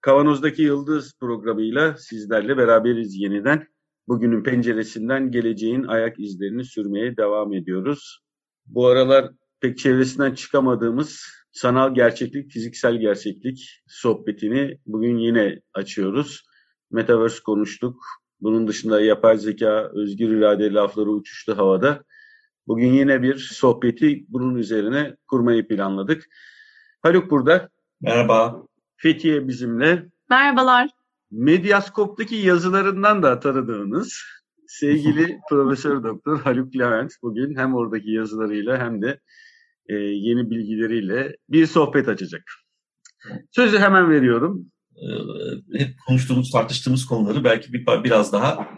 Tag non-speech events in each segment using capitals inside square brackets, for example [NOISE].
Kavanoz'daki Yıldız programıyla sizlerle beraberiz yeniden. Bugünün penceresinden geleceğin ayak izlerini sürmeye devam ediyoruz. Bu aralar pek çevresinden çıkamadığımız sanal gerçeklik, fiziksel gerçeklik sohbetini bugün yine açıyoruz. Metaverse konuştuk. Bunun dışında yapay zeka, özgür irade lafları uçuştu havada. Bugün yine bir sohbeti bunun üzerine kurmayı planladık. Haluk burada. Merhaba. Fethiye bizimle. Merhabalar. Medyaskop'taki yazılarından da tanıdığınız sevgili [LAUGHS] Profesör Doktor Haluk Levent bugün hem oradaki yazılarıyla hem de e, yeni bilgileriyle bir sohbet açacak. Sözü hemen veriyorum. Ee, hep konuştuğumuz, tartıştığımız konuları belki bir, biraz daha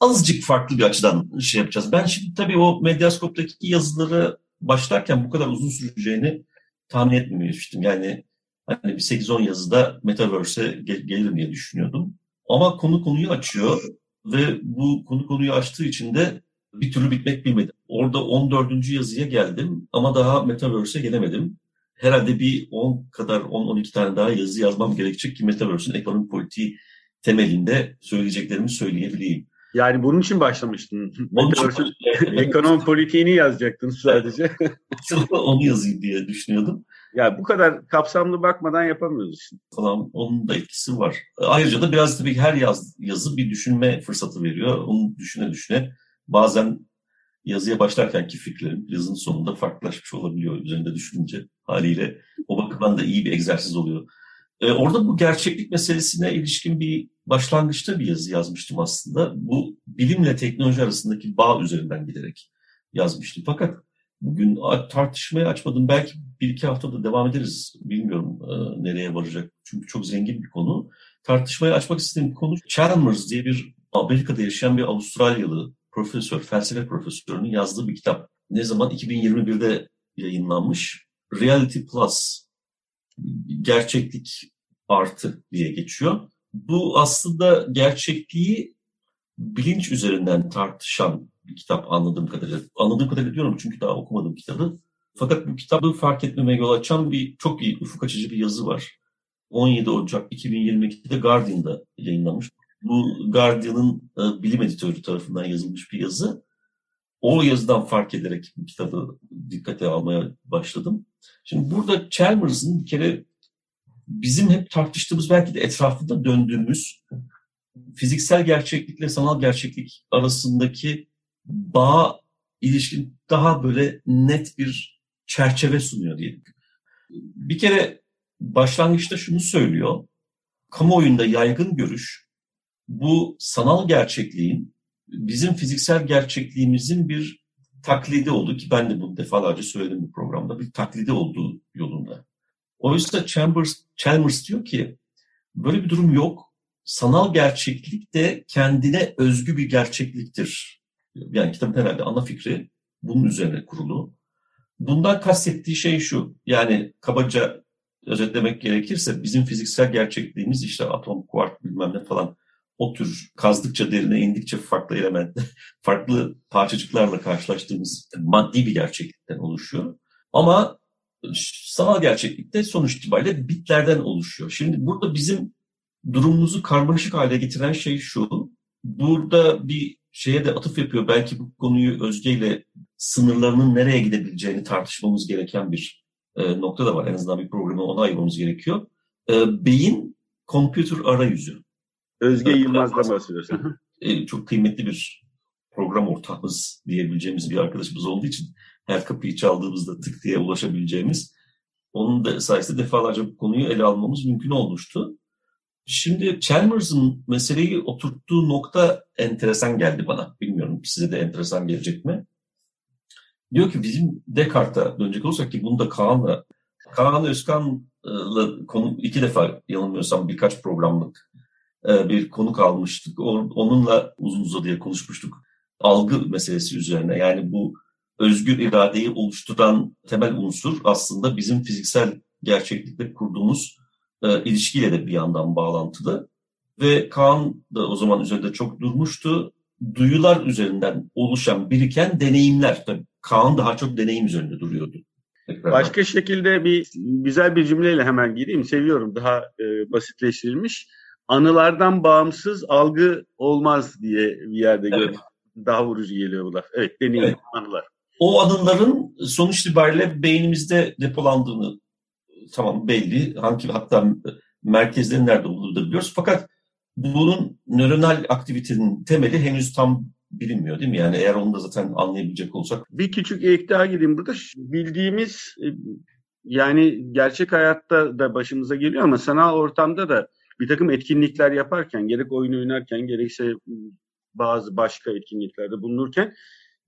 azıcık farklı bir açıdan şey yapacağız. Ben şimdi tabii o Medyaskop'taki yazıları başlarken bu kadar uzun süreceğini tahmin etmemiştim. Yani hani bir 8-10 yazıda Metaverse'e gel- gelir diye düşünüyordum. Ama konu konuyu açıyor ve bu konu konuyu açtığı için de bir türlü bitmek bilmedi. Orada 14. yazıya geldim ama daha Metaverse'e gelemedim. Herhalde bir 10 kadar 10-12 tane daha yazı yazmam gerekecek ki Metaverse'ün ekonomi politiği temelinde söyleyeceklerimi söyleyebileyim. Yani bunun için başlamıştın. Metaverse'ün [LAUGHS] ekonomi politiğini yazacaktın sadece. Onu yazayım diye düşünüyordum. Ya bu kadar kapsamlı bakmadan yapamıyoruz. Falan onun da etkisi var. Ayrıca da biraz tabii her yaz, yazı bir düşünme fırsatı veriyor. Onu düşüne düşüne bazen yazıya başlarkenki fikirlerim yazının sonunda farklılaşmış olabiliyor üzerinde düşününce haliyle. O bakımdan da iyi bir egzersiz oluyor. Ee, orada bu gerçeklik meselesine ilişkin bir başlangıçta bir yazı yazmıştım aslında. Bu bilimle teknoloji arasındaki bağ üzerinden giderek yazmıştım. Fakat bugün tartışmaya açmadım. Belki bir iki haftada devam ederiz. Bilmiyorum e, nereye varacak. Çünkü çok zengin bir konu. Tartışmaya açmak istediğim konu Chalmers diye bir Amerika'da yaşayan bir Avustralyalı profesör, felsefe profesörünün yazdığı bir kitap. Ne zaman? 2021'de yayınlanmış. Reality Plus, gerçeklik artı diye geçiyor. Bu aslında gerçekliği bilinç üzerinden tartışan bir kitap anladığım kadarıyla. Anladığım kadarıyla diyorum çünkü daha okumadım kitabı. Fakat bu kitabı fark etmeme yol açan bir çok iyi ufuk açıcı bir yazı var. 17 Ocak 2022'de Guardian'da yayınlanmış. Bu Guardian'ın e, bilim editörü tarafından yazılmış bir yazı. O yazıdan fark ederek bu kitabı dikkate almaya başladım. Şimdi burada Chalmers'ın bir kere bizim hep tartıştığımız belki de etrafında döndüğümüz fiziksel gerçeklikle sanal gerçeklik arasındaki bağ ilişkin daha böyle net bir çerçeve sunuyor diyelim. Bir kere başlangıçta şunu söylüyor. Kamuoyunda yaygın görüş bu sanal gerçekliğin bizim fiziksel gerçekliğimizin bir taklidi olduğu ki ben de bunu defalarca söyledim bu programda bir taklidi olduğu yolunda. Oysa Chambers, Chalmers diyor ki böyle bir durum yok. Sanal gerçeklik de kendine özgü bir gerçekliktir. Yani kitabın herhalde ana fikri bunun üzerine kurulu. Bundan kastettiği şey şu. Yani kabaca özetlemek gerekirse bizim fiziksel gerçekliğimiz işte atom, kuark bilmem ne falan o tür kazdıkça derine indikçe farklı element, [LAUGHS] farklı parçacıklarla karşılaştığımız maddi bir gerçeklikten oluşuyor. Ama sanal gerçeklikte sonuç itibariyle bitlerden oluşuyor. Şimdi burada bizim durumumuzu karmaşık hale getiren şey şu. Burada bir şeye de atıf yapıyor. Belki bu konuyu Özge ile sınırlarının nereye gidebileceğini tartışmamız gereken bir e, nokta da var. En azından bir programı ona ayırmamız gerekiyor. E, beyin computer arayüzü. Özge Yılmaz'dan bahsediyorsun. E, çok kıymetli bir program ortağımız diyebileceğimiz bir arkadaşımız olduğu için her kapıyı çaldığımızda tık diye ulaşabileceğimiz onun da sayesinde defalarca bu konuyu ele almamız mümkün olmuştu. Şimdi Chalmers'ın meseleyi oturttuğu nokta enteresan geldi bana. Bilmiyorum size de enteresan gelecek mi? Diyor ki bizim Descartes'a dönecek olursak ki bunu da Kaan'la, Kaan Özkan'la konu iki defa yanılmıyorsam birkaç programlık e, bir konuk almıştık. Onunla uzun uzadıya konuşmuştuk. Algı meselesi üzerine. Yani bu özgür iradeyi oluşturan temel unsur aslında bizim fiziksel gerçeklikle kurduğumuz e, ilişkiyle de bir yandan bağlantılı. Ve Kaan da o zaman üzerinde çok durmuştu. Duyular üzerinden oluşan, biriken deneyimler. Tabii Kaan daha çok deneyim üzerinde duruyordu. Tekrar Başka şekilde bir güzel bir cümleyle hemen gireyim. Seviyorum daha e, basitleştirilmiş. Anılardan bağımsız algı olmaz diye bir yerde evet. Daha vurucu geliyor bu laf. Evet deneyim evet. anılar. O anıların sonuç itibariyle beynimizde depolandığını tamam belli. Hangi hatta merkezlerin nerede olduğunu da biliyoruz. Fakat bunun nöronal aktivitenin temeli henüz tam bilinmiyor değil mi? Yani eğer onu da zaten anlayabilecek olsak. Bir küçük ek daha gireyim burada. Bildiğimiz e, yani gerçek hayatta da başımıza geliyor ama sanal ortamda da bir takım etkinlikler yaparken gerek oyun oynarken gerekse bazı başka etkinliklerde bulunurken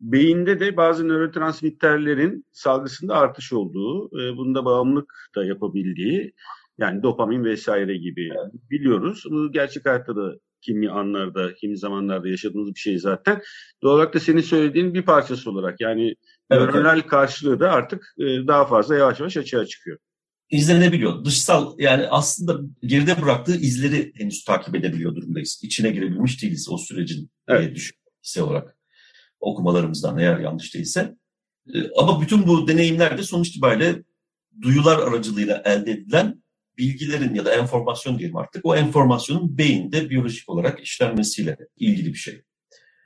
beyinde de bazı nörotransmitterlerin salgısında artış olduğu, e, bunda bağımlılık da yapabildiği yani dopamin vesaire gibi biliyoruz. Bu gerçek hayatta da kimi anlarda, kimi zamanlarda yaşadığımız bir şey zaten. Doğal olarak da senin söylediğin bir parçası olarak yani evet, nöronal evet. karşılığı da artık e, daha fazla yavaş yavaş açığa çıkıyor. İzlenebiliyor. Dışsal yani aslında geride bıraktığı izleri henüz takip edebiliyor durumdayız. İçine girebilmiş değiliz o sürecin evet. düşüncesi olarak okumalarımızdan eğer yanlış değilse. E, ama bütün bu deneyimler de sonuç itibariyle duyular aracılığıyla elde edilen bilgilerin ya da enformasyon diyelim artık o enformasyonun beyinde biyolojik olarak işlenmesiyle ilgili bir şey.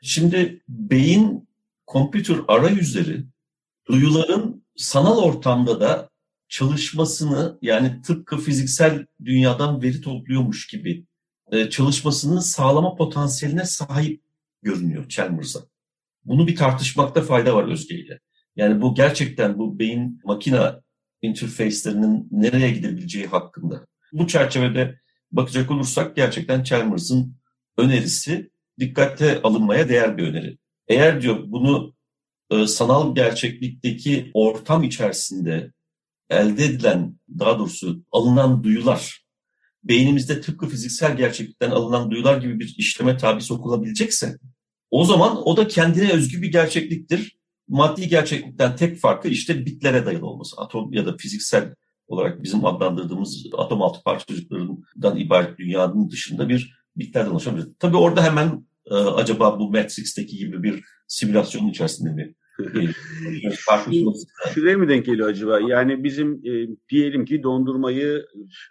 Şimdi beyin kompütür arayüzleri duyuların sanal ortamda da çalışmasını yani tıpkı fiziksel dünyadan veri topluyormuş gibi e, çalışmasını sağlama potansiyeline sahip görünüyor Chalmers'a. Bunu bir tartışmakta fayda var Özge. Yani bu gerçekten bu beyin makina interface'lerinin nereye gidebileceği hakkında. Bu çerçevede bakacak olursak gerçekten Chalmers'ın önerisi dikkate alınmaya değer bir öneri. Eğer diyor bunu e, sanal gerçeklikteki ortam içerisinde elde edilen, daha doğrusu alınan duyular, beynimizde tıpkı fiziksel gerçeklikten alınan duyular gibi bir işleme tabi sokulabilecekse, o zaman o da kendine özgü bir gerçekliktir maddi gerçeklikten tek farkı işte bitlere dayalı olması. Atom ya da fiziksel olarak bizim adlandırdığımız atom altı parçacıklarından ibaret dünyanın dışında bir bitlerden oluşan Tabii orada hemen e, acaba bu Matrix'teki gibi bir simülasyonun içerisinde mi [LAUGHS] Şuraya mı denk geliyor acaba? Yani bizim e, diyelim ki dondurmayı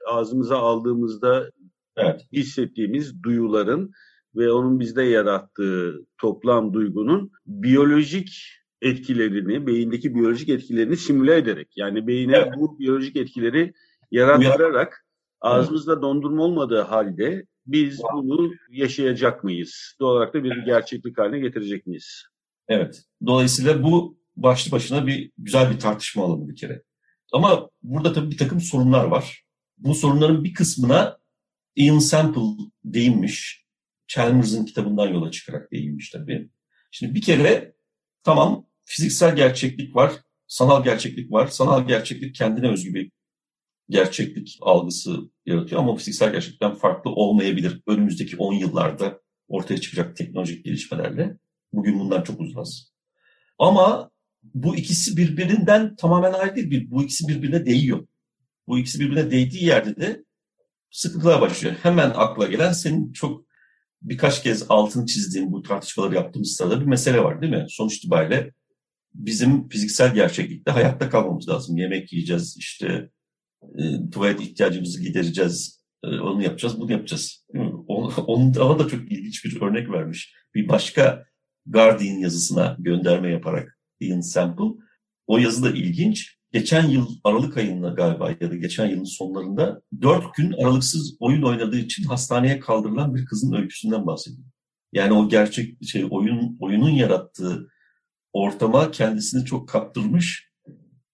ağzımıza aldığımızda evet. hissettiğimiz duyuların ve onun bizde yarattığı toplam duygunun biyolojik etkilerini, beyindeki biyolojik etkilerini simüle ederek yani beyine evet. bu biyolojik etkileri yarattırarak ağzımızda dondurma olmadığı halde biz bunu yaşayacak mıyız? Doğal olarak da bir gerçeklik haline getirecek miyiz? Evet. Dolayısıyla bu başlı başına bir güzel bir tartışma alanı bir kere. Ama burada tabii bir takım sorunlar var. Bu sorunların bir kısmına Ian Sample değinmiş. Chalmers'ın kitabından yola çıkarak değinmiş tabii. Şimdi bir kere tamam fiziksel gerçeklik var, sanal gerçeklik var. Sanal gerçeklik kendine özgü bir gerçeklik algısı yaratıyor ama fiziksel gerçeklikten farklı olmayabilir. Önümüzdeki 10 yıllarda ortaya çıkacak teknolojik gelişmelerle. Bugün bundan çok uzağız. Ama bu ikisi birbirinden tamamen ayrı değil. Bu ikisi birbirine değiyor. Bu ikisi birbirine değdiği yerde de sıkıntılar başlıyor. Hemen akla gelen senin çok birkaç kez altını çizdiğin bu tartışmaları yaptığımız sırada bir mesele var değil mi? Sonuç itibariyle bizim fiziksel gerçeklikte hayatta kalmamız lazım. Yemek yiyeceğiz, işte e, tuvalet ihtiyacımızı gidereceğiz, e, onu yapacağız, bunu yapacağız. [LAUGHS] Onun, onun da çok ilginç bir örnek vermiş. Bir başka Guardian yazısına gönderme yaparak Ian Sample. O yazı da ilginç. Geçen yıl Aralık ayında galiba ya da geçen yılın sonlarında dört gün aralıksız oyun oynadığı için hastaneye kaldırılan bir kızın öyküsünden bahsediyor. Yani o gerçek şey oyun oyunun yarattığı ortama kendisini çok kaptırmış.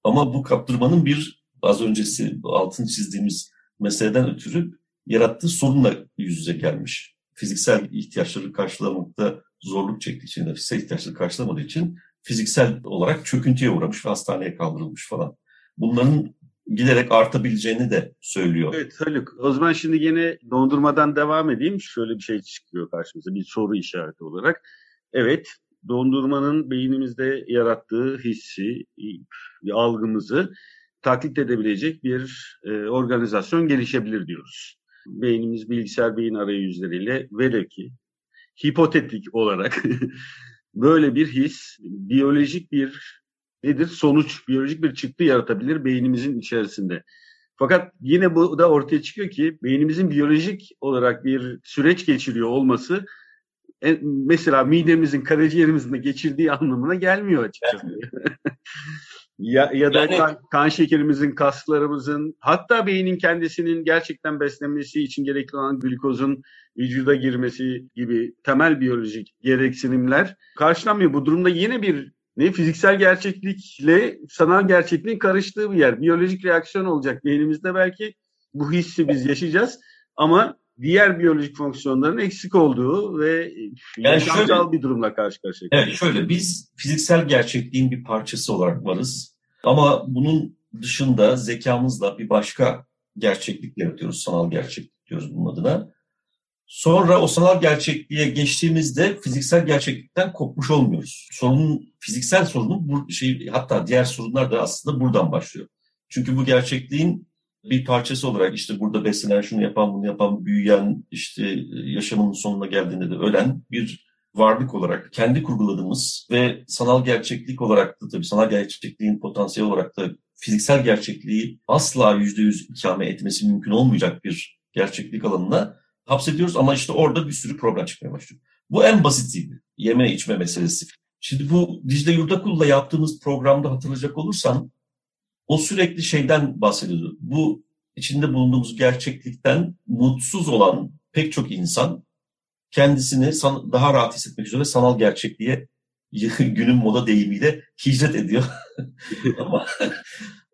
Ama bu kaptırmanın bir az öncesi altını çizdiğimiz meseleden ötürü yarattığı sorunla yüz yüze gelmiş. Fiziksel ihtiyaçları karşılamakta zorluk çektiği için, fiziksel ihtiyaçları karşılamadığı için fiziksel olarak çöküntüye uğramış ve hastaneye kaldırılmış falan. Bunların giderek artabileceğini de söylüyor. Evet Haluk. O zaman şimdi yine dondurmadan devam edeyim. Şöyle bir şey çıkıyor karşımıza bir soru işareti olarak. Evet dondurmanın beynimizde yarattığı hissi, algımızı taklit edebilecek bir e, organizasyon gelişebilir diyoruz. Beynimiz bilgisayar beyin arayüzleriyle velev ki hipotetik olarak [LAUGHS] böyle bir his, biyolojik bir nedir? Sonuç, biyolojik bir çıktı yaratabilir beynimizin içerisinde. Fakat yine bu da ortaya çıkıyor ki beynimizin biyolojik olarak bir süreç geçiriyor olması e, mesela midemizin, karaciğerimizin de geçirdiği anlamına gelmiyor açıkçası. [LAUGHS] ya, ya da yani, kan, kan şekerimizin, kaslarımızın, hatta beynin kendisinin gerçekten beslenmesi için gerekli olan glikozun vücuda girmesi gibi temel biyolojik gereksinimler karşılanmıyor. Bu durumda yine bir ne fiziksel gerçeklikle sanal gerçekliğin karıştığı bir yer. Biyolojik reaksiyon olacak beynimizde belki bu hissi biz yaşayacağız ama diğer biyolojik fonksiyonların eksik olduğu ve yani şöyle, bir durumla karşı karşıya. Evet şöyle biz fiziksel gerçekliğin bir parçası olarak varız. Ama bunun dışında zekamızla bir başka gerçeklik yaratıyoruz. Sanal gerçeklik diyoruz bunun adına. Sonra o sanal gerçekliğe geçtiğimizde fiziksel gerçeklikten kopmuş olmuyoruz. Sorunun, fiziksel sorunun bu şey, hatta diğer sorunlar da aslında buradan başlıyor. Çünkü bu gerçekliğin bir parçası olarak işte burada beslenen, şunu yapan, bunu yapan, büyüyen, işte yaşamının sonuna geldiğinde de ölen bir varlık olarak kendi kurguladığımız ve sanal gerçeklik olarak da tabii sanal gerçekliğin potansiyel olarak da fiziksel gerçekliği asla yüzde yüz ikame etmesi mümkün olmayacak bir gerçeklik alanına hapsediyoruz ama işte orada bir sürü problem çıkmaya başlıyor. Bu en basitiydi. Yeme içme meselesi. Şimdi bu Dicle Yurdakul'la yaptığımız programda hatırlayacak olursan o sürekli şeyden bahsediyordu. Bu içinde bulunduğumuz gerçeklikten mutsuz olan pek çok insan kendisini daha rahat hissetmek üzere sanal gerçekliğe [LAUGHS] günün moda deyimiyle hicret ediyor. [LAUGHS] ama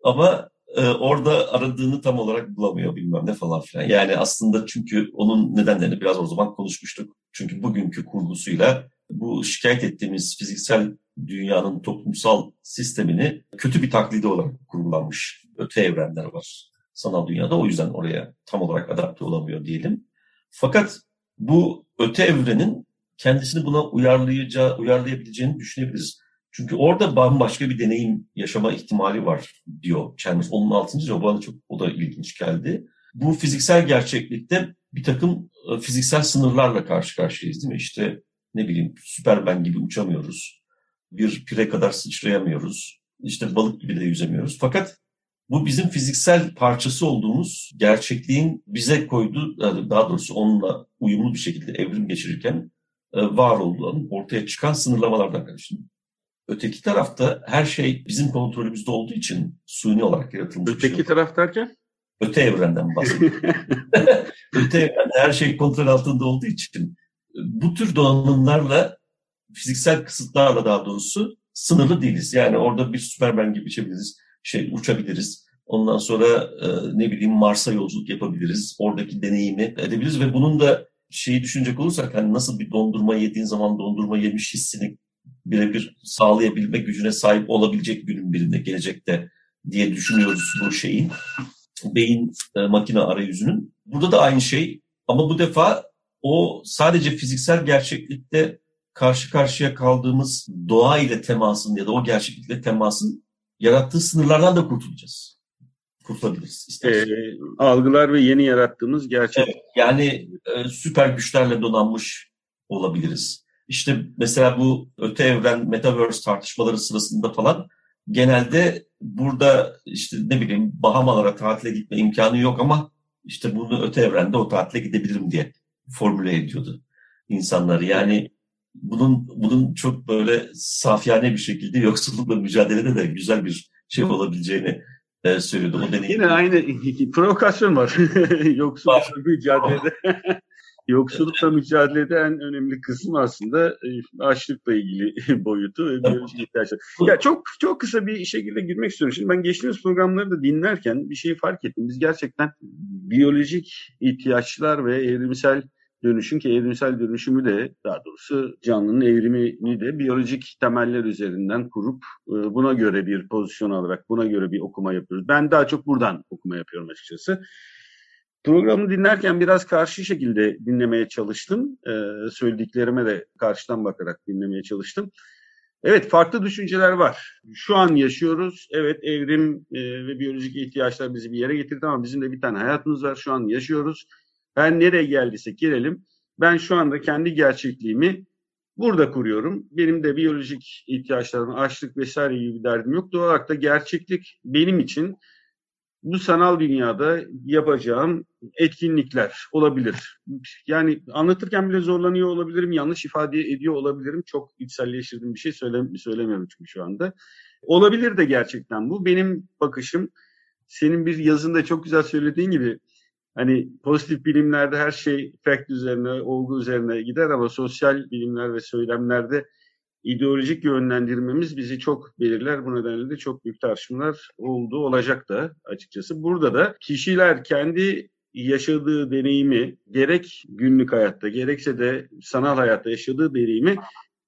ama e, orada aradığını tam olarak bulamıyor bilmem ne falan filan. Yani aslında çünkü onun nedenlerini biraz o zaman konuşmuştuk. Çünkü bugünkü kurgusuyla bu şikayet ettiğimiz fiziksel dünyanın toplumsal sistemini kötü bir taklidi olarak kurgulanmış öte evrenler var sanal dünyada. O yüzden oraya tam olarak adapte olamıyor diyelim. Fakat bu öte evrenin kendisini buna uyarlayacağı, uyarlayabileceğini düşünebiliriz. Çünkü orada bambaşka bir deneyim yaşama ihtimali var diyor Chalmers. Onun altıncı o bana çok o da ilginç geldi. Bu fiziksel gerçeklikte bir takım e, fiziksel sınırlarla karşı karşıyayız değil mi? İşte ne bileyim Süpermen gibi uçamıyoruz. Bir pire kadar sıçrayamıyoruz. İşte balık gibi de yüzemiyoruz. Fakat bu bizim fiziksel parçası olduğumuz gerçekliğin bize koyduğu, daha doğrusu onunla uyumlu bir şekilde evrim geçirirken e, var olduğu ortaya çıkan sınırlamalardan karşıyım. Öteki tarafta her şey bizim kontrolümüzde olduğu için suni olarak yaratılmış Öteki şey. taraf derken? Öte evrenden bahsediyorum. [LAUGHS] [LAUGHS] Öte evrende her şey kontrol altında olduğu için bu tür donanımlarla fiziksel kısıtlarla daha doğrusu sınırlı değiliz. Yani orada bir Superman gibi içebiliriz, şey uçabiliriz. Ondan sonra e, ne bileyim Mars'a yolculuk yapabiliriz. Oradaki deneyimi edebiliriz ve bunun da şeyi düşünecek olursak hani nasıl bir dondurma yediğin zaman dondurma yemiş hissini birebir sağlayabilme gücüne sahip olabilecek günün birinde gelecekte diye düşünüyoruz bu şeyin beyin e, makine arayüzünün. Burada da aynı şey ama bu defa o sadece fiziksel gerçeklikte karşı karşıya kaldığımız doğa ile temasın ya da o gerçeklikle temasın yarattığı sınırlardan da kurtulacağız. Kurtulabiliriz. E, algılar ve yeni yarattığımız gerçek. Evet, yani e, süper güçlerle donanmış olabiliriz. İşte mesela bu öte evren metaverse tartışmaları sırasında falan genelde burada işte ne bileyim Bahamalara tatile gitme imkanı yok ama işte bunu öte evrende o tatile gidebilirim diye formüle ediyordu insanları. Yani bunun bunun çok böyle safyane bir şekilde yoksullukla mücadelede de güzel bir şey olabileceğini e, söylüyordu. O deneyim. Yine aynı [LAUGHS] provokasyon var. [LAUGHS] yoksullukla mücadelede. Yoksullukla mücadelede en önemli kısım aslında e, açlıkla ilgili [LAUGHS] boyutu ve biyolojik ihtiyaçlar. Ya çok çok kısa bir şekilde girmek istiyorum. Şimdi ben geçtiğimiz programları da dinlerken bir şeyi fark ettim. Biz gerçekten biyolojik ihtiyaçlar ve evrimsel dönüşün ki evrimsel dönüşümü de daha doğrusu canlının evrimini de biyolojik temeller üzerinden kurup e, buna göre bir pozisyon alarak buna göre bir okuma yapıyoruz. Ben daha çok buradan okuma yapıyorum açıkçası. Programı dinlerken biraz karşı şekilde dinlemeye çalıştım. Ee, söylediklerime de karşıdan bakarak dinlemeye çalıştım. Evet farklı düşünceler var. Şu an yaşıyoruz. Evet evrim e, ve biyolojik ihtiyaçlar bizi bir yere getirdi ama bizim de bir tane hayatımız var. Şu an yaşıyoruz. Ben nereye geldiysek gelelim. Ben şu anda kendi gerçekliğimi burada kuruyorum. Benim de biyolojik ihtiyaçlarım, açlık vesaire gibi bir derdim yok. Doğal olarak da gerçeklik benim için bu sanal dünyada yapacağım etkinlikler olabilir. Yani anlatırken bile zorlanıyor olabilirim, yanlış ifade ediyor olabilirim. Çok içselleştirdiğim bir şey söyle, söylemiyorum çünkü şu anda. Olabilir de gerçekten bu. Benim bakışım, senin bir yazında çok güzel söylediğin gibi hani pozitif bilimlerde her şey fact üzerine, olgu üzerine gider ama sosyal bilimler ve söylemlerde ideolojik yönlendirmemiz bizi çok belirler. Bu nedenle de çok büyük tartışmalar oldu, olacak da açıkçası. Burada da kişiler kendi yaşadığı deneyimi gerek günlük hayatta gerekse de sanal hayatta yaşadığı deneyimi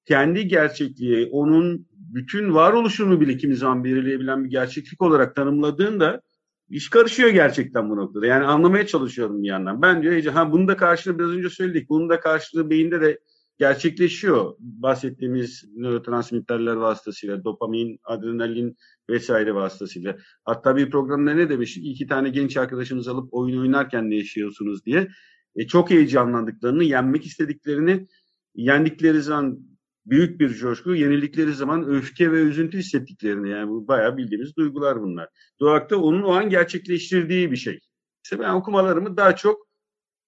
kendi gerçekliği, onun bütün varoluşunu bile kimi zaman belirleyebilen bir gerçeklik olarak tanımladığında iş karışıyor gerçekten bu noktada. Yani anlamaya çalışıyorum bir yandan. Ben diyor ha bunu da karşılığı biraz önce söyledik. Bunun da karşılığı beyinde de gerçekleşiyor. Bahsettiğimiz nörotransmitterler vasıtasıyla, dopamin, adrenalin vesaire vasıtasıyla. Hatta bir programda ne demiştik? İki tane genç arkadaşımız alıp oyun oynarken ne yaşıyorsunuz diye. E, çok heyecanlandıklarını, yenmek istediklerini, yendikleri zaman büyük bir coşku, yenildikleri zaman öfke ve üzüntü hissettiklerini yani bu bayağı bildiğimiz duygular bunlar. Doğakta onun o an gerçekleştirdiği bir şey. İşte ben okumalarımı daha çok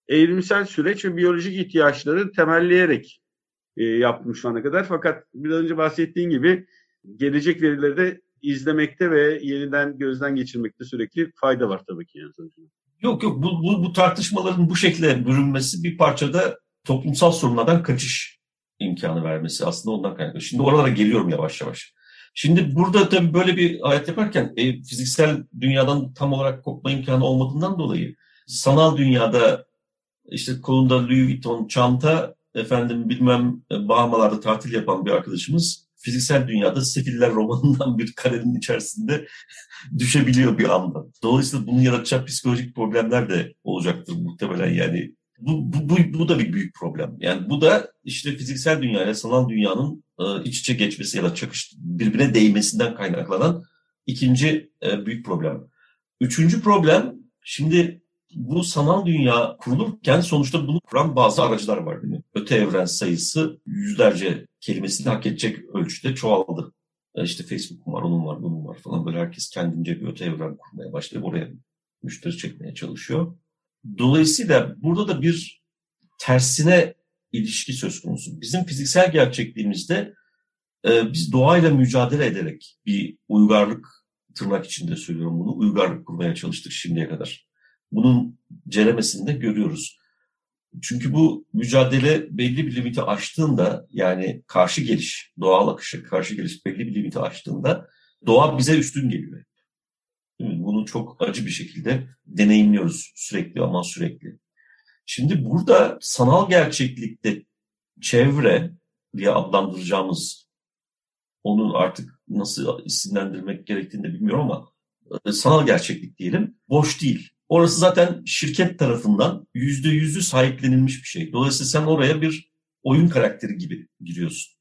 evrimsel süreç ve biyolojik ihtiyaçları temelleyerek e, yaptım şu ana kadar. Fakat biraz önce bahsettiğim gibi gelecek verileri de izlemekte ve yeniden gözden geçirmekte sürekli fayda var tabii ki. Yani. Yok yok bu, bu, bu tartışmaların bu şekilde bürünmesi bir parçada toplumsal sorunlardan kaçış imkanı vermesi aslında ondan kaynaklı. Şimdi oralara geliyorum yavaş yavaş. Şimdi burada tabii böyle bir hayat yaparken e, fiziksel dünyadan tam olarak kopma imkanı olmadığından dolayı sanal dünyada işte kolunda Louis Vuitton çanta, efendim bilmem e, Bahamalarda tatil yapan bir arkadaşımız fiziksel dünyada Sefiller romanından bir karenin içerisinde [LAUGHS] düşebiliyor bir anda. Dolayısıyla bunu yaratacağı psikolojik problemler de olacaktır muhtemelen yani. Bu, bu, bu, bu da bir büyük problem. Yani bu da işte fiziksel dünya sanal dünyanın e, iç içe geçmesi ya da çakış birbirine değmesinden kaynaklanan ikinci e, büyük problem. Üçüncü problem şimdi bu sanal dünya kurulurken sonuçta bunu kuran bazı aracılar var değil mi? Öte evren sayısı yüzlerce kelimesini hak edecek ölçüde çoğaldı. E, işte Facebook var, onun var, bunun var falan böyle herkes kendince bir öte evren kurmaya başlayıp oraya müşteri çekmeye çalışıyor. Dolayısıyla burada da bir tersine ilişki söz konusu. Bizim fiziksel gerçekliğimizde e, biz doğayla mücadele ederek bir uygarlık tırnak içinde söylüyorum bunu uygarlık kurmaya çalıştık şimdiye kadar. Bunun ceremesini de görüyoruz. Çünkü bu mücadele belli bir limiti aştığında yani karşı geliş, doğal akışa karşı geliş belli bir limiti aştığında doğa bize üstün geliyor. Bunu çok acı bir şekilde deneyimliyoruz sürekli ama sürekli. Şimdi burada sanal gerçeklikte çevre diye adlandıracağımız onu artık nasıl isimlendirmek gerektiğini de bilmiyorum ama e, sanal gerçeklik diyelim boş değil. Orası zaten şirket tarafından yüzde yüzü sahiplenilmiş bir şey. Dolayısıyla sen oraya bir oyun karakteri gibi giriyorsun.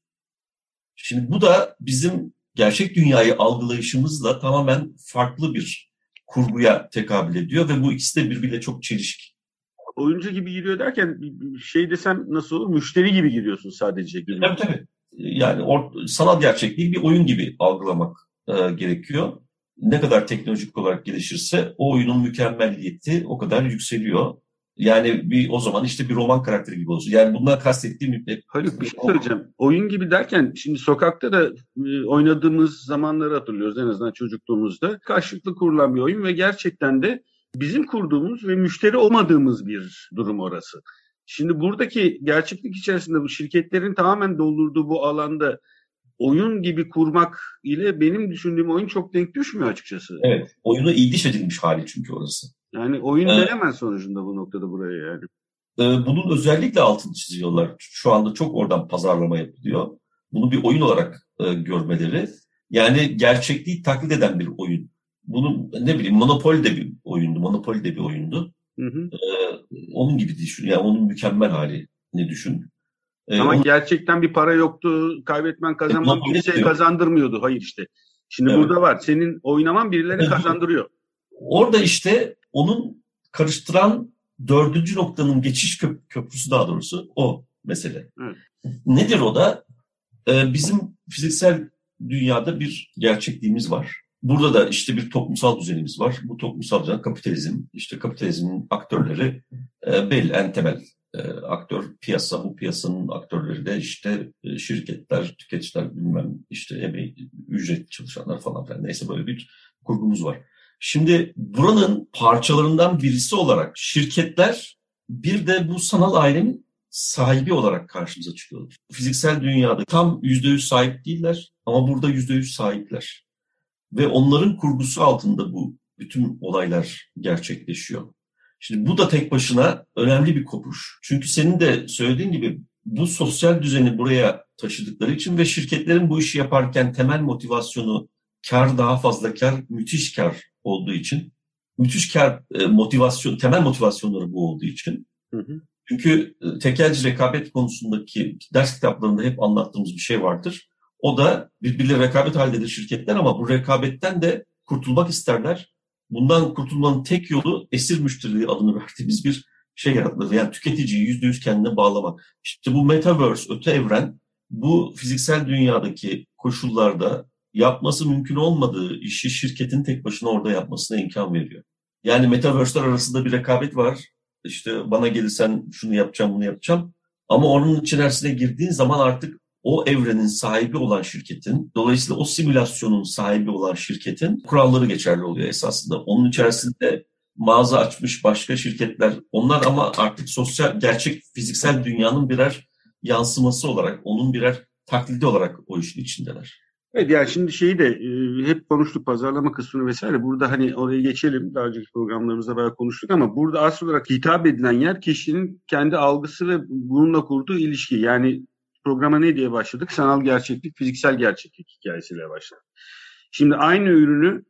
Şimdi bu da bizim gerçek dünyayı algılayışımızla tamamen farklı bir kurguya tekabül ediyor ve bu ikisi de birbiriyle çok çelişik. Oyuncu gibi giriyor derken şey desem nasıl olur? Müşteri gibi giriyorsun sadece. Tabii tabii. Yani or, sanal gerçekliği bir oyun gibi algılamak e, gerekiyor ne kadar teknolojik olarak gelişirse o oyunun mükemmelliyeti o kadar yükseliyor. Yani bir o zaman işte bir roman karakteri gibi olsun. Yani bundan kastettiğim hep... Haluk bir şey söyleyeceğim. Oyun gibi derken şimdi sokakta da e, oynadığımız zamanları hatırlıyoruz en azından çocukluğumuzda. Karşılıklı kurulan bir oyun ve gerçekten de bizim kurduğumuz ve müşteri olmadığımız bir durum orası. Şimdi buradaki gerçeklik içerisinde bu şirketlerin tamamen doldurduğu bu alanda oyun gibi kurmak ile benim düşündüğüm oyun çok denk düşmüyor açıkçası. Evet. Oyunu diş edilmiş hali çünkü orası. Yani oyun evet. denemez sonucunda bu noktada buraya yani. e, bunun özellikle altını çiziyorlar. Şu anda çok oradan pazarlama yapılıyor. Bunu bir oyun olarak e, görmeleri. Yani gerçekliği taklit eden bir oyun. Bunun ne bileyim Monopoly de bir oyundu. Monopoly de bir oyundu. Hı hı. Ee, onun gibi düşün. Yani onun mükemmel hali ne düşün. Ee, Ama onun... gerçekten bir para yoktu. Kaybetmen kazanman e, kimseye kazandırmıyordu. Hayır işte. Şimdi evet. burada var. Senin oynaman birileri kazandırıyor. Orada işte onun karıştıran dördüncü noktanın geçiş köp köprüsü daha doğrusu o mesele. Evet. Nedir o da? Ee, bizim fiziksel dünyada bir gerçekliğimiz var. Burada da işte bir toplumsal düzenimiz var. Bu toplumsal düzen kapitalizm. İşte kapitalizmin aktörleri e, belli en temel e, aktör piyasa. Bu piyasanın aktörleri de işte e, şirketler, tüketiciler bilmem işte emeği, ücret çalışanlar falan filan. Neyse böyle bir kurgumuz var. Şimdi buranın parçalarından birisi olarak şirketler bir de bu sanal ailenin sahibi olarak karşımıza çıkıyorlar. Fiziksel dünyada tam yüzde yüz sahip değiller ama burada yüzde yüz sahipler. Ve onların kurgusu altında bu bütün olaylar gerçekleşiyor. Şimdi bu da tek başına önemli bir kopuş. Çünkü senin de söylediğin gibi bu sosyal düzeni buraya taşıdıkları için ve şirketlerin bu işi yaparken temel motivasyonu kar daha fazla kar, müthiş kar olduğu için, müthiş kar e, motivasyon, temel motivasyonları bu olduğu için. Hı hı. Çünkü e, tekelci rekabet konusundaki ders kitaplarında hep anlattığımız bir şey vardır. O da birbirle rekabet halindedir şirketler ama bu rekabetten de kurtulmak isterler. Bundan kurtulmanın tek yolu esir müşteriliği adını verdiğimiz bir şey yaratmak. Yani tüketiciyi yüzde yüz kendine bağlamak. İşte bu metaverse, öte evren bu fiziksel dünyadaki koşullarda yapması mümkün olmadığı işi şirketin tek başına orada yapmasına imkan veriyor. Yani metaverse'ler arasında bir rekabet var. İşte bana gelirsen şunu yapacağım, bunu yapacağım. Ama onun içerisine girdiğin zaman artık o evrenin sahibi olan şirketin, dolayısıyla o simülasyonun sahibi olan şirketin kuralları geçerli oluyor esasında. Onun içerisinde mağaza açmış başka şirketler, onlar ama artık sosyal, gerçek fiziksel dünyanın birer yansıması olarak, onun birer taklidi olarak o işin içindeler. Evet yani şimdi şeyi de e, hep konuştuk pazarlama kısmını vesaire. Burada hani oraya geçelim. Daha önceki programlarımızda bayağı konuştuk ama burada asıl olarak hitap edilen yer kişinin kendi algısı ve bununla kurduğu ilişki. Yani programa ne diye başladık? Sanal gerçeklik, fiziksel gerçeklik hikayesiyle başladık. Şimdi aynı ürünü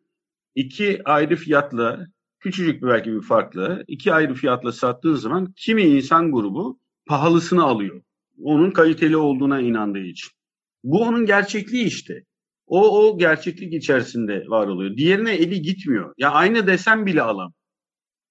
iki ayrı fiyatla, küçücük bir belki bir farklı, iki ayrı fiyatla sattığın zaman kimi insan grubu pahalısını alıyor. Onun kaliteli olduğuna inandığı için. Bu onun gerçekliği işte. O o gerçeklik içerisinde var oluyor. Diğerine eli gitmiyor. Ya aynı desem bile alam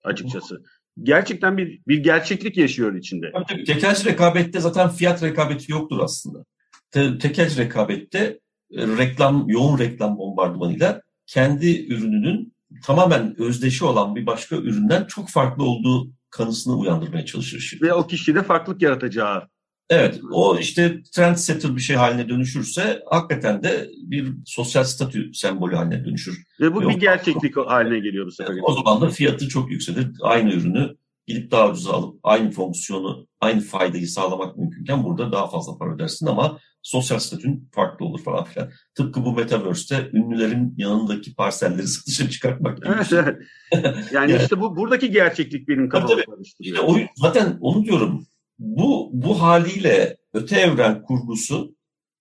açıkçası gerçekten bir bir gerçeklik yaşıyor içinde. Tabii. Tekelci rekabette zaten fiyat rekabeti yoktur aslında. Te, tekelci rekabette e, reklam, yoğun reklam bombardımanıyla kendi ürününün tamamen özdeşi olan bir başka üründen çok farklı olduğu kanısını uyandırmaya çalışır. Ve o kişide farklılık yaratacağı Evet, o işte trendsetter bir şey haline dönüşürse hakikaten de bir sosyal statü sembolü haline dönüşür. Ve bu Ve bir gerçeklik haline geliyor bu sefer. O zaman da fiyatı çok yükselir. Aynı ürünü gidip daha ucuza alıp aynı fonksiyonu, aynı faydayı sağlamak mümkünken burada daha fazla para ödersin ama sosyal statün farklı olur falan filan. Tıpkı bu Metaverse'te ünlülerin yanındaki parselleri [LAUGHS] satışa çıkartmak gibi. Evet, şey. evet. [LAUGHS] Yani, yani işte bu buradaki gerçeklik benim kafamı karıştırıyor. İşte o, zaten onu diyorum bu, bu haliyle öte evren kurgusu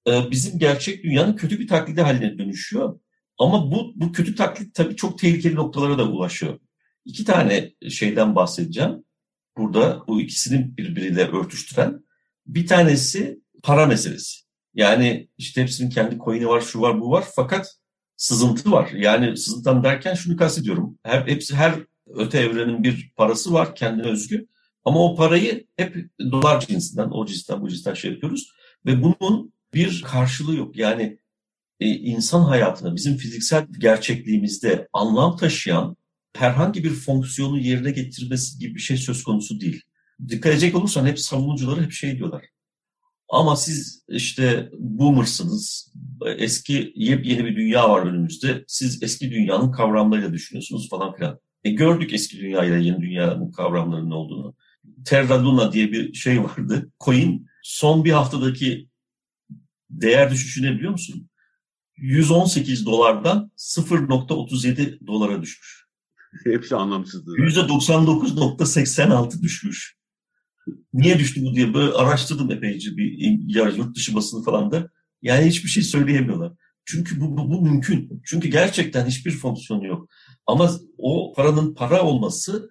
e, bizim gerçek dünyanın kötü bir taklidi haline dönüşüyor. Ama bu, bu kötü taklit tabii çok tehlikeli noktalara da ulaşıyor. İki tane şeyden bahsedeceğim. Burada bu ikisini birbiriyle örtüştüren. Bir tanesi para meselesi. Yani işte hepsinin kendi coin'i var, şu var, bu var. Fakat sızıntı var. Yani sızıntıdan derken şunu kastediyorum. Her, hepsi, her öte evrenin bir parası var kendine özgü. Ama o parayı hep dolar cinsinden, o cinsten bu cinsten şey yapıyoruz. Ve bunun bir karşılığı yok. Yani e, insan hayatına, bizim fiziksel gerçekliğimizde anlam taşıyan herhangi bir fonksiyonu yerine getirmesi gibi bir şey söz konusu değil. Dikkat edecek olursan hep savunucuları hep şey diyorlar. Ama siz işte boomersınız, eski yepyeni bir dünya var önümüzde. Siz eski dünyanın kavramlarıyla düşünüyorsunuz falan filan. E gördük eski dünya ile yeni dünyanın kavramlarının olduğunu. Terra Luna diye bir şey vardı. Coin son bir haftadaki değer düşüşünü biliyor musun? 118 dolardan 0.37 dolara düşmüş. Hepsi anlamsızdı. %99.86 düşmüş. Niye düştü bu diye böyle araştırdım epeyce bir yurt dışı basını falan da. Yani hiçbir şey söyleyemiyorlar. Çünkü bu, bu, bu mümkün. Çünkü gerçekten hiçbir fonksiyonu yok. Ama o paranın para olması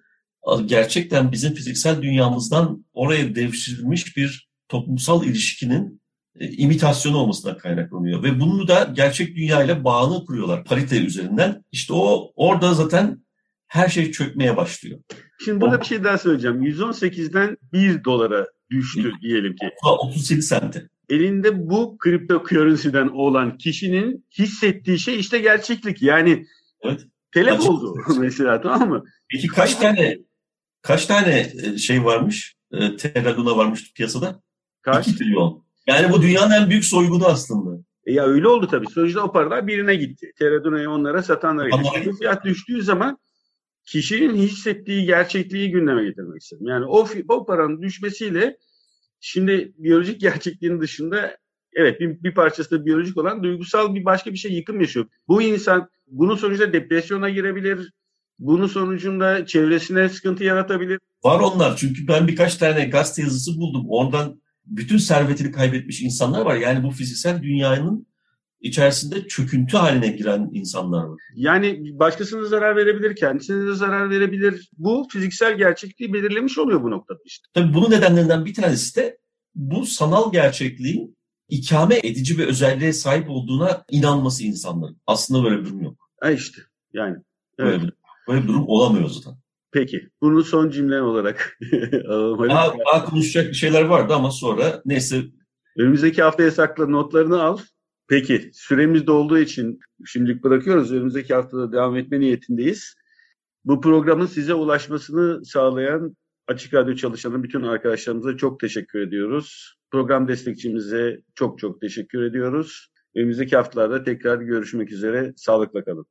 gerçekten bizim fiziksel dünyamızdan oraya devşirilmiş bir toplumsal ilişkinin e, imitasyonu olmasından kaynaklanıyor. Ve bunu da gerçek dünyayla bağını kuruyorlar parite üzerinden. İşte o orada zaten her şey çökmeye başlıyor. Şimdi burada o, bir şey daha söyleyeceğim. 118'den 1 dolara düştü diyelim ki. 37 sente. Elinde bu kripto currency'den olan kişinin hissettiği şey işte gerçeklik. Yani evet. telef oldu [LAUGHS] mesela tamam mı? Peki kaç tane kaç tane e, şey varmış? E, Terra Luna varmış piyasada? Kaç? 2 trilyon. Yani bu dünyanın en büyük soygunu aslında. E ya öyle oldu tabii. Sonuçta o paralar birine gitti. Terra onlara satanlara gitti. Fiyat düştüğü zaman kişinin hissettiği gerçekliği gündeme getirmek istedim. Yani o, o paranın düşmesiyle şimdi biyolojik [LAUGHS] gerçekliğin dışında evet bir, bir parçası da biyolojik olan duygusal bir başka bir şey yıkım yaşıyor. Bu insan bunun sonucunda depresyona girebilir. Bunun sonucunda çevresine sıkıntı yaratabilir. Var onlar çünkü ben birkaç tane gazete yazısı buldum. Oradan bütün servetini kaybetmiş insanlar var. Yani bu fiziksel dünyanın içerisinde çöküntü haline giren insanlar var. Yani başkasına zarar verebilir, kendisine de zarar verebilir. Bu fiziksel gerçekliği belirlemiş oluyor bu noktada işte. Tabii bunun nedenlerinden bir tanesi de bu sanal gerçekliğin ikame edici bir özelliğe sahip olduğuna inanması insanların. Aslında böyle bir durum yok. Ha işte yani. Evet. Böyle, bir, böyle bir durum olamıyor zaten. Peki. Bunu son cümle olarak [LAUGHS] alalım. Daha, daha konuşacak şeyler vardı ama sonra neyse. Önümüzdeki haftaya sakla notlarını al. Peki. Süremiz dolduğu için şimdilik bırakıyoruz. Önümüzdeki haftada devam etme niyetindeyiz. Bu programın size ulaşmasını sağlayan Açık Radyo çalışanı bütün arkadaşlarımıza çok teşekkür ediyoruz. Program destekçimize çok çok teşekkür ediyoruz. Önümüzdeki haftalarda tekrar görüşmek üzere. Sağlıkla kalın.